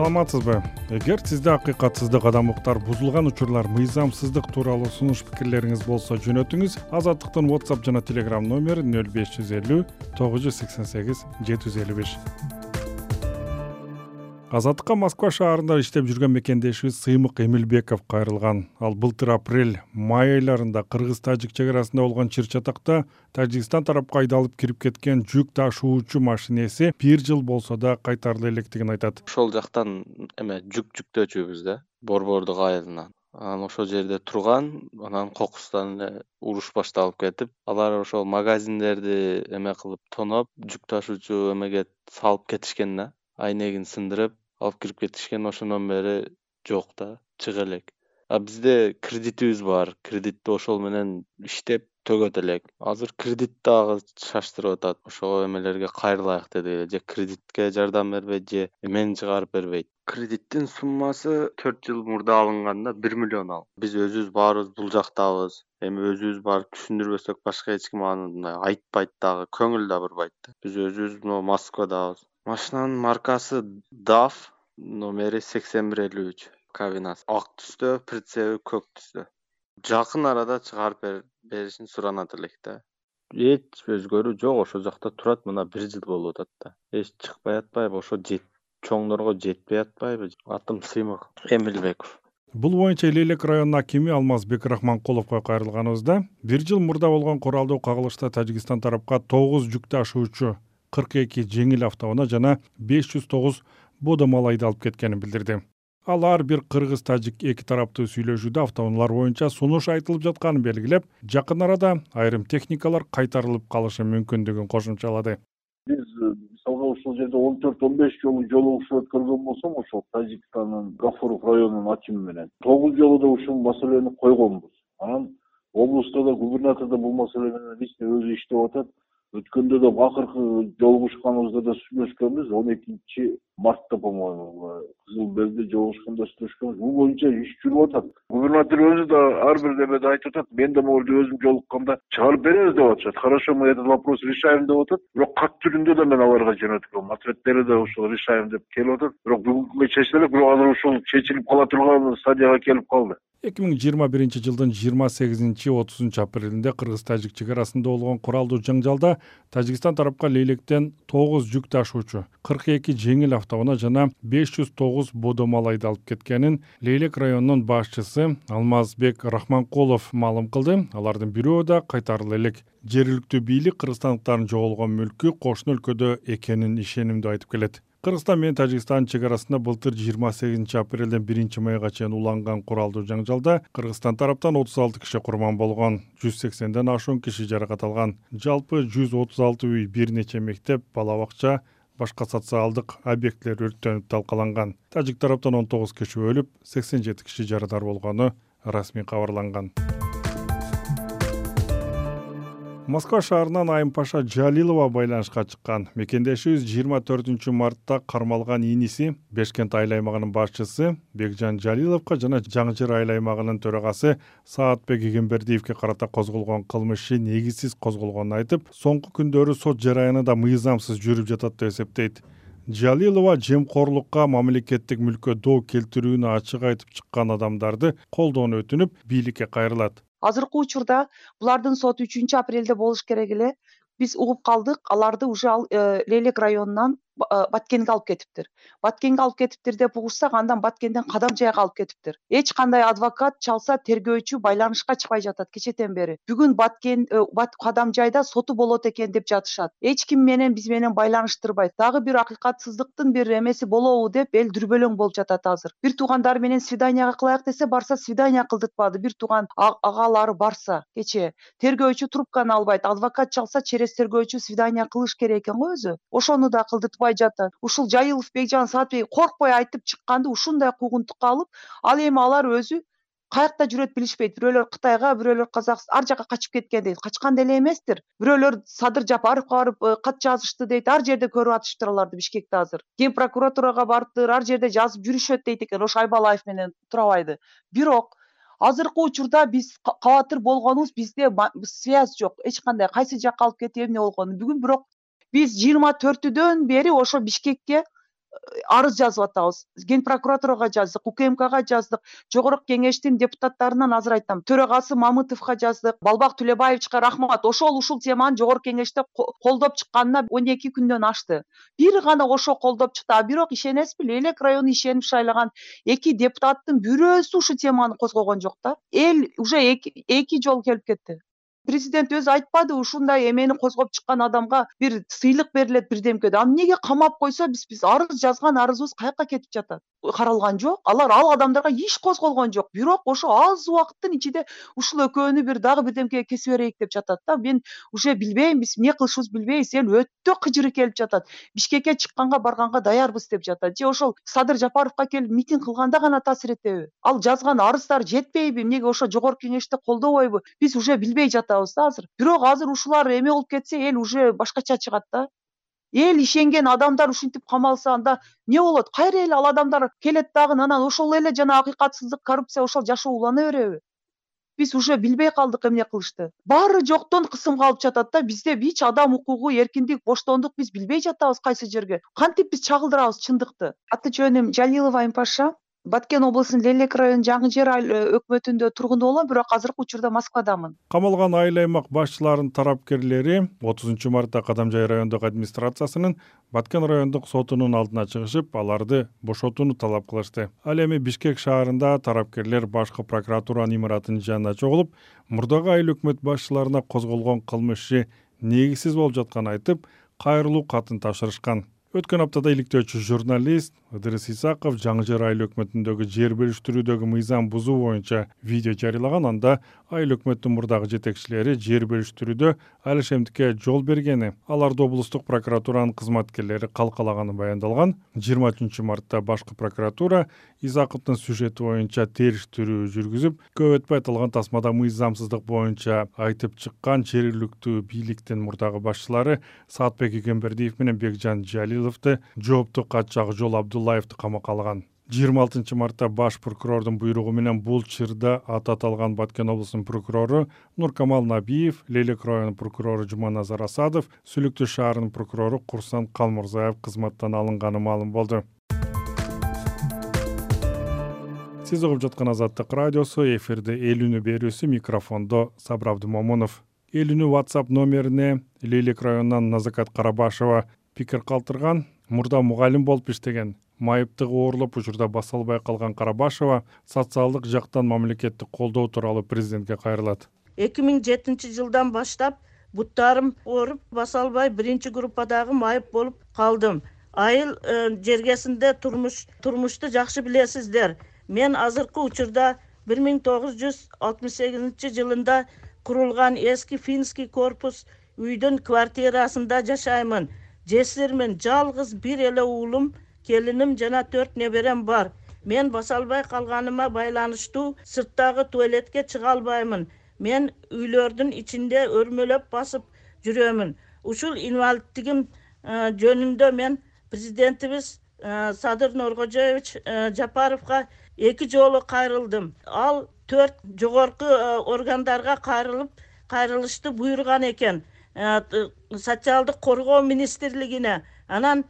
саламатсызбы? Эгер сизде акыйкатсыздык адамдыктар бузулган учурлар мыйзамсыздык тууралуу сунуш пикирлериңиз болсо жөнөтүңүз азаттыктын whatsapp жана telegram номери нөл беш жүз элүү тогуз жүз сексен сегиз жети жүз элүү беш азаттыкка москва шаарында иштеп жүргөн мекендешибиз сыймык эмилбеков кайрылган. Ал былтыр апрель май айларында кыргыз тажик чек арасында болгон чыр чатакта тажикстан тарапка айдалып кирип кеткен жүк ташуучу машинеси бир жыл болсо да кайтарыла электигин айтат. Ошол жактан эме жүк жүктөөчүбүз да борбордук айылынан. Анан ошол жерде турган анан кокустан эле уруш башталып кетип алар ошол магазиндерди эме кылып тоноп жүк ташуучу эмеге салып кетишкен да. Айнегин сындырып алып кирип кетишкен ошондон бери жок да чыга элек. А бизде кредитибиз бар кредитти ошол менен иштеп төгөт элек. Азыр кредит дагы шаштырып атат ошол эмелерге кайрылайык дедик же кредитке жардам бербейт же эмени чыгарып бербейт. Кредиттин суммасы төрт жыл мурда алынган да бир миллион ал. Биз өзүбүз баарыбыз бул жактабыз. Эми өзүбүз барып түшүндүрбөсөк башка эч ким аны мындай айтпайт дагы көңүл да бурбайт да. Биз өзүбүз могу москвадабыз машинанын маркасы даф номери сексен бир элүү үч кабинасы. Ак түстө прицеби көк түстө. Жакын арада чыгарып беришин суранат элек да. Эч өзгөрүү жок ошол жакта турат мына бир жыл болуп атат да. Эч чыкпай атпайбы ошо чоңдорго жетпей атпайбы? Атым сыймык. Эмилбеков бул боюнча эл элек районунун акими алмазбек рахманкуловго кайрылганыбызда бир жыл мурда болгон куралдуу кагылышта тажикстан тарапка тогуз жүк ташуучу кырк эки жеңил автоунаа жана беш жүз тогуз бодомал айдалып кеткенин билдирди. Ал ар бир кыргыз тажик эки тараптуу сүйлөшүүдө автоунаалар боюнча сунуш айтылып жатканын белгилеп жакын арада айрым техникалар кайтарылып калышы мүмкүндүгүн кошумчалады. Биз мисалга ушул жерде он төрт он беш жолу жолугушуп өткөргөн болсом ошол тажикстандын гафуров районунун акими менен тогуз жолу да ушул маселени койгонбуз. Анан облустта да губернатор да бул маселе менен лично өзү иштеп атат өткөндө да акыркы жолугушканыбызда да сүйлөшкөнбүз. Он экинчи мартта по моему кызыл белде жолугушканда сүйлөшкөнбүз бул боюнча иш жүрүп атат. Губернатор өзү да ар бир эмеде айтып атат мен да могу өзүм жолукканда чыгарып беребиз деп атышат. Хорошо мы этот вопрос решаем деп атат. Бирок кат түрүндө да мен аларга жөнөткөм ответтери да ушул решаем деп келип атат. Бирок бүгүнкү күнгө чечиле элек бирок азыр ушул чечилип кала турган стадияга келип калды. Эки миң жыйырма биринчи жылдын жыйырма сегизинчи отузунчу апрелинде кыргыз тажик чек арасында болгон куралдуу жаңжалда тажикстан тарапка лейлектен тогуз жүк ташуучу кырк эки жеңил автоунаа жана беш жүз тогуз бодомал айдалып кеткенин лейлек районунун башчысы алмазбек рахманкулов маалым кылды. Алардын бирөө да кайтарыла элек жергиликтүү бийлик кыргызстандыктардын жоголгон мүлкү кошуна өлкөдө экенин ишенимдүү айтып келет. Кыргызстан менен тажикстандын чек арасында былтыр жыйырма сегизинчи апрелден биринчи майга чейин уланган куралдуу жаңжалда кыргызстан тараптан отуз алты киши курман болгон жүз сексенден ашуун киши жаракат алган. Жалпы жүз отуз алты үй бир нече мектеп бала бакча башка социалдык объектилер өрттөнүп талкаланган. Тажик тараптан он тогуз киши өлүп сексен жети киши жарадар болгону расмий кабарланган москва шаарынан айымпаша жалилова байланышка чыккан. Мекендешибиз жыйырма төртүнчү мартта кармалган иниси бешкент айыл аймагынын башчысы бекжан жалиловго жана жаңы жыр айыл аймагынын төрагасы саатбек эгембердиевке карата козголгон кылмыш иши негизсиз козголгонун айтып соңку күндөрү сот жараяны да мыйзамсыз жүрүп жатат деп эсептейт. Жалилова жемкорлукка мамлекеттик мүлккө доо келтирүүнү ачык айтып чыккан адамдарды колдоону өтүнүп бийликке кайрылат азыркы учурда булардын соту үчүнчү апрелде болуш керек эле. Биз угуп калдык. Аларды уже ал э, лейлек районунан баткенге алып кетиптир. Баткенге алып кетиптир деп угушсак андан баткенден кадам жайга алып кетиптир. Эч кандай адвокат чалса тергөөчү байланышка чыкпай жатат кечээден бери. Бүгүн баткен э, кадам жайда соту болот экен деп жатышат. Эч ким менен биз менен байланыштырбайт. Дагы бир акыйкатсыздыктын бир эмеси болобу деп эл дүрбөлөң болуп жатат азыр. Бир туугандары менен свиданияга кылайык десе барса свидания кылдыртпады бир тууган агалары барса кечээ. Тергөөчү трубканы албайт. Адвокат чалса через тергөөчү свидания кылыш керек экен го өзү. Ошону да кылдыртпай жатат. Ушул жайылов бекжан саатбек коркпой айтып чыкканды ушундай куугунтукка алып ал эми алар өзү каякта жүрөт билишпейт. Бирөөлөр кытайга бирөөлөр казакстан ар жака качып кеткен дейт. Качкан деле эместир. Бирөөлөр садыр жапаровго барып э, кат жазышты дейт. Ар жерде көрүп атышыптыр аларды бишкекте азыр. Ген прокуратурага барыптыр ар жерде жазып жүрүшөт дейт экен. Ошо айбалаев менен турабайды. Бирок азыркы учурда биз кабатыр болгонубуз бизде связь жок. Эч кандай кайсы жакка алып кетип эмне болгонун бүгүн бирок биз жыйырма төртүдөн бери ошо бишкекке арыз жазып атабыз. Ген прокуратурага жаздык укмкга жаздык жогорку кеңештин депутаттарынан азыр айтам. Төрагасы мамытовго жаздык балбак төлөбаевичке рахмат. Ошол ушул теманы жогорку кеңеште колдоп чыкканына он эки күндөн ашты. Бир гана ошол колдоп чыкты. А бирок ишенесизби лейлек районуна ишенип шайлаган эки депутаттын бирөөсү ушул теманы козгогон жок да. Эл уже эки жолу келип кетти президент өзү айтпадыбы ушундай эмени козгоп чыккан адамга бир сыйлык берилет бирдемке деп аны эмнеге камап койсо биз биз арыз жазган арызыбыз каяка кетип жатат? Каралган жок. Алар ал адамдарга иш козголгон жок. Бирок ошо аз убакыттын ичинде ушул экөөнү бир дагы бирдемкеге кесип берейик деп жатат да. Мен уже билбейм биз эмне кылышыбызды билбейбиз эл өтө кыжыры келип жатат. Бишкекке чыкканга барганга даярбыз деп жатат. Же ошол садыр жапаровго келип митинг кылганда гана таасир этеби? Ал жазган арыздары жетпейби? Эмнеге ошо жогорку кеңеште колдобойбу? Биз уже билбей азыр. Бирок азыр ушулар эме болуп кетсе эл уже башкача чыгат да. Эл ишенген адамдар ушинтип камалса анда эмне болот? Кайра эле ал адамдар келет дагы анан ошол эле жанагы акыйкатсыздык коррупция ошол жашоо улана береби? Биз уже билбей калдык эмне кылышты. Баары жоктон кысымга алып жатат да бизде эч адам укугу эркиндик боштондук биз билбей жатабыз кайсы жерге. Кантип биз чагылдырабыз чындыкты? Аты жөнүм жалилова айымпаша баткен облусунун лейлек районунун жаңы жер э, өкмөтүндө тургуну болом бирок азыркы учурда москвадамын. Камалган айыл аймак башчыларынын тарапкерлери отузунчу мартта кадамжай райондук администрациясынын баткен райондук сотунун алдына чыгышып аларды бошотууну талап кылышты. Ал эми бишкек шаарында тарапкерлер башкы прокуратуранын имаратынын жанына чогулуп мурдагы айыл өкмөт башчыларына козголгон кылмыш иши негизсиз болуп жатканын айтып кайрылуу катын тапшырышкан. Өткөн аптада иликтөөчү журналист ыдырыс исаков жаңы жер айыл өкмөтүндөгү жер бөлүштүрүүдөгү мыйзам бузуу боюнча видео жарыялаган анда айыл өкмөттүн мурдагы жетекчилери жер бөлүштүрүүдө алиш эмдикке жол бергени аларды облустук прокуратуранын кызматкерлери калкалаганы баяндалган. Жыйырма үчүнчү мартта башкы прокуратура исаковдун сюжети боюнча териштирүү жүргүзүп көп өтпөй аталган тасмада мыйзамсыздык боюнча айтып чыккан жергиликтүү бийликтин мурдагы башчылары саатбек эгембердиев менен бекжан жалиловду жоопту катчы ак жол абдуллаевди камакка алган жыйырма алтынчы мартта баш прокурордун буйругу менен бул чырда аты аталган баткен облусунун прокурору нуркамал набиев лейлек районунун прокурору жуманазар асадов сүлүктүү шаарынын прокурору курсан калмурзаев кызматтан алынганы маалым болду. Сиз угуп жаткан азаттык радиосу эфирде эл үнү берүүсү микрофондо сабыр абдымомунов эл үнү whatsapp номерине лейлек районунан назакат карабашева пикир калтырган мурда мугалим болуп иштеген майыптыгы оорлоп учурда баса албай калган карабашева социалдык жактан мамлекеттик колдоо тууралуу президентке кайрылат. Эки миң жетинчи жылдан баштап буттарым ооруп баса албай биринчи группадагы майып болуп калдым. Айыл э, жергесинде турмуш турмушту жакшы билесиздер. Мен азыркы учурда бир миң тогуз жүз алтымыш сегизинчи жылында курулган эски финский корпус үйдүн квартирасында жашаймын жесирмин жалгыз бир эле уулум келиним жана төрт неберем бар. Мен баса албай калганыма байланыштуу сырттагы туалетке чыга албаймын. Мен үйлөрдүн ичинде өрмөлөп басып жүрөмүн. Ушул инвалидтигим э, жөнүндө мен президентибиз э, садыр нуркожоевич э, жапаровго эки жолу кайрылдым. Ал төрт жогорку органдарга кайрылып кайрылышты буйруган экен социалдык коргоо министрлигине анан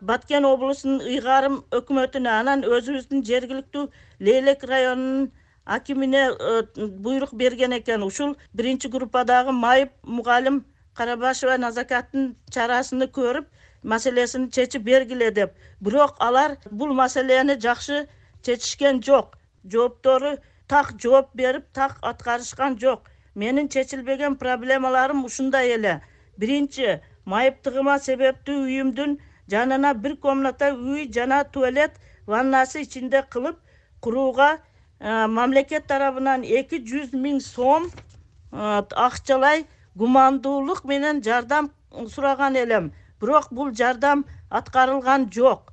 баткен облусунун ыйгарым өкмөтүнө анан өзүбүздүн жергиликтүү лейлек районунун акимине буйрук берген экен. Ушул биринчи группадагы майып мугалим карабашева назакаттын чарасыны көрүп маселесин чечип бергиле деп. Бирок алар бул маселени жакшы чечишкен жок. Жооптору так жооп берип так аткарышкан жок. Менин чечилбеген проблемаларым ушундай эле биринчи майыптыгыма себептүү үйүмдүн жанына бир комната үй жана туалет ваннасы ичинде кылып курууга э, мамлекет тарабынан эки жүз миң сом э, акчалай гумандуулук менен жардам сураган элем. Бирок бул жардам аткарылган жок.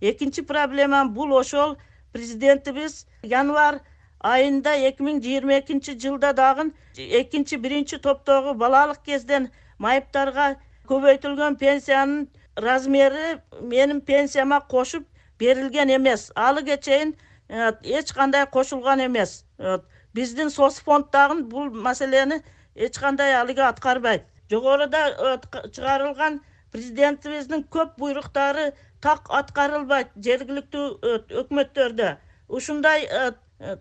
Экинчи проблемам бул ошол. Президентибиз январь айында эки миң жыйырма экинчи жылда дагы экинчи биринчи топтогу балалык кезден майыптарга көбөйтүлгөн пенсиянын размери менин пенсияма кошуп берилген эмес. Алыга чейин э, эч кандай кошулган эмес. Биздин соц фонд дагы бул маселени эч кандай алыгы аткарбайт. Жогоруда чыгарылган президентибиздин көп буйруктары так аткарылбайт жергиликтүү өкмөттөрдө. Ушундай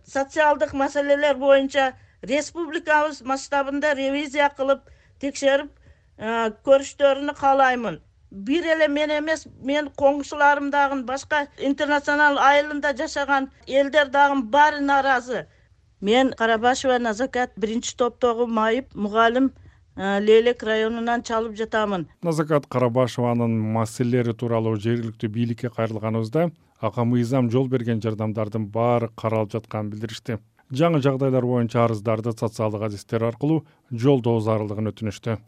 социалдык маселелер боюнча республикабыз масштабында ревизия кылып текшерип көрүштөрүнү каалаймын. Бир эле мен эмес менин коңшуларым дагы башка интернационал айылында жашаган элдер дагы баары нааразы. Мен карабашева назакат биринчи топтогу майып мугалим лейлек районунан чалып жатамын. Назакат карабашеванын маселелери тууралуу жергиликтүү бийликке кайрылганыбызда ага мыйзам жол берген жардамдардын баары каралып жатканын билдиришти. Жаңы жагдайлар боюнча арыздарды социалдык адистер аркылуу жолдоо зарылдыгын өтүнүштү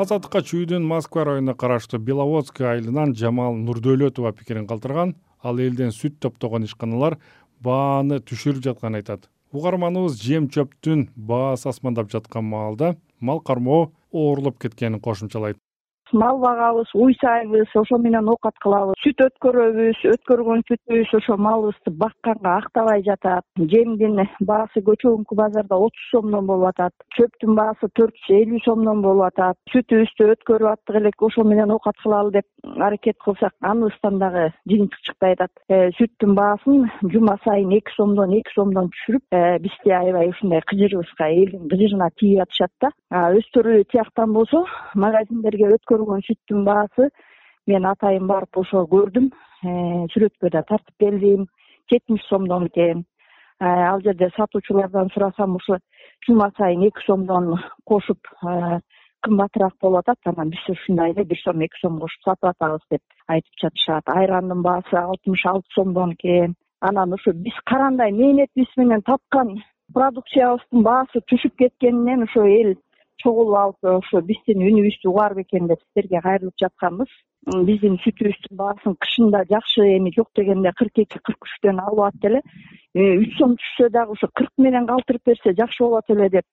азаттыкка чүйдүн москва районуна караштуу беловодский айылынан жамал нурдөөлөтова пикирин калтырган ал элден сүт топтогон ишканалар бааны түшүрүп жатканын айтат. Угарманыбыз жем чөптүн баасы асмандап жаткан маалда мал кармоо оорлоп кеткенин кошумчалайт мал багабыз уйсайбыз ошо менен оокат кылабыз сүт өткөрөбүз өткөргөн сүтүбүз ошо малыбызды бакканга актабай жатат. Жемдин баасы көчөгүнкү базарда отуз сомдон болуп атат. Чөптүн баасы төрт жүз элүү сомдон болуп атат. Сүтүбүздү өткөрүп аттык элек ошо менен оокат кылалы деп аракет кылсак аныбыздан дагы жыйынтык чыкпай атат. Э, сүттүн баасын жума сайын эки сомдон эки сомдон түшүрүп э, бизди аябай ушундай кыжырыбызга элдин кыжырына тийип атышат да. Өздөрү тияктан болсо магазиндерге сүттүн баасы. Мен атайын барып ошо көрдүм. Э, сүрөткө да тартып келдим. Жетимиш сомдон экен. Э, ал жерде сатуучулардан сурасам ушу жума сайын эки сомдон кошуп э, кымбатыраак болуп атат анан биз ушундай эле бир сом эки сом кошуп сатып атабыз деп айтып жатышат. Айрандын баасы алтымыш алты сомдон экен. Анан ушу биз карандай мээнетибиз менен тапкан продукциябыздын баасы түшүп кеткенинен ошо эл чогулуп алып ошо биздин үнүбүздү угара бекен деп сиздерге кайрылып жатканбыз. Биздин сүтүбүздүн баасын кышында жакшы эми жок дегенде кырк эки кырк үчтөн алып атат эле э, үч сом түшсө дагы ошо кырк менен калтырып берсе жакшы болот эле деп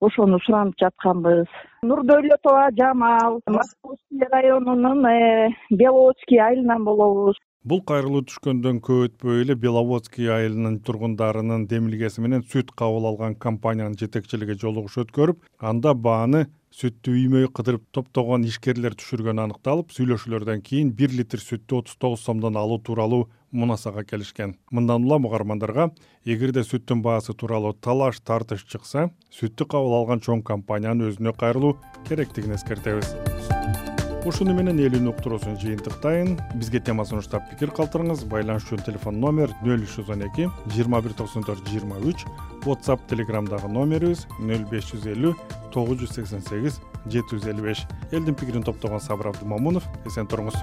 ошону суранып жатканбыз. Нурдөөлөтова жамал московский районунун э, беловодский айылынан болобуз бул кайрылуу түшкөндөн көп өтпөй эле беловодский айылынын тургундарынын демилгеси менен сүт кабыл алган компаниянын жетекчилиги жолугуш өткөрүп анда бааны сүттү үймө үй кыдырып топтогон ишкерлер түшүргөнү аныкталып сүйлөшүүлөрдөн кийин бир литр сүттү отуз тогуз сомдон алуу тууралуу мунасага келишкен. Мындан улам угармандарга эгерде сүттүн баасы тууралуу талаш тартыш чыкса сүттү кабыл алган чоң компаниянын өзүнө кайрылуу керектигин эскертебиз ушуну менен эл уктуруусун жыйынтыктайын. Бизге тема сунуштап пикир калтырыңыз. Байланыш үчүн телефон номер нөл үч жүз он эки жыйырма бир токсон төрт жыйырма үч. Whatsapp телеграмдагы номерибиз нөл беш жүз элүү тогуз жүз сексен сегиз жети жүз элүү беш элдин пикирин топтогон сабыр абдымомунов эсен туруңуз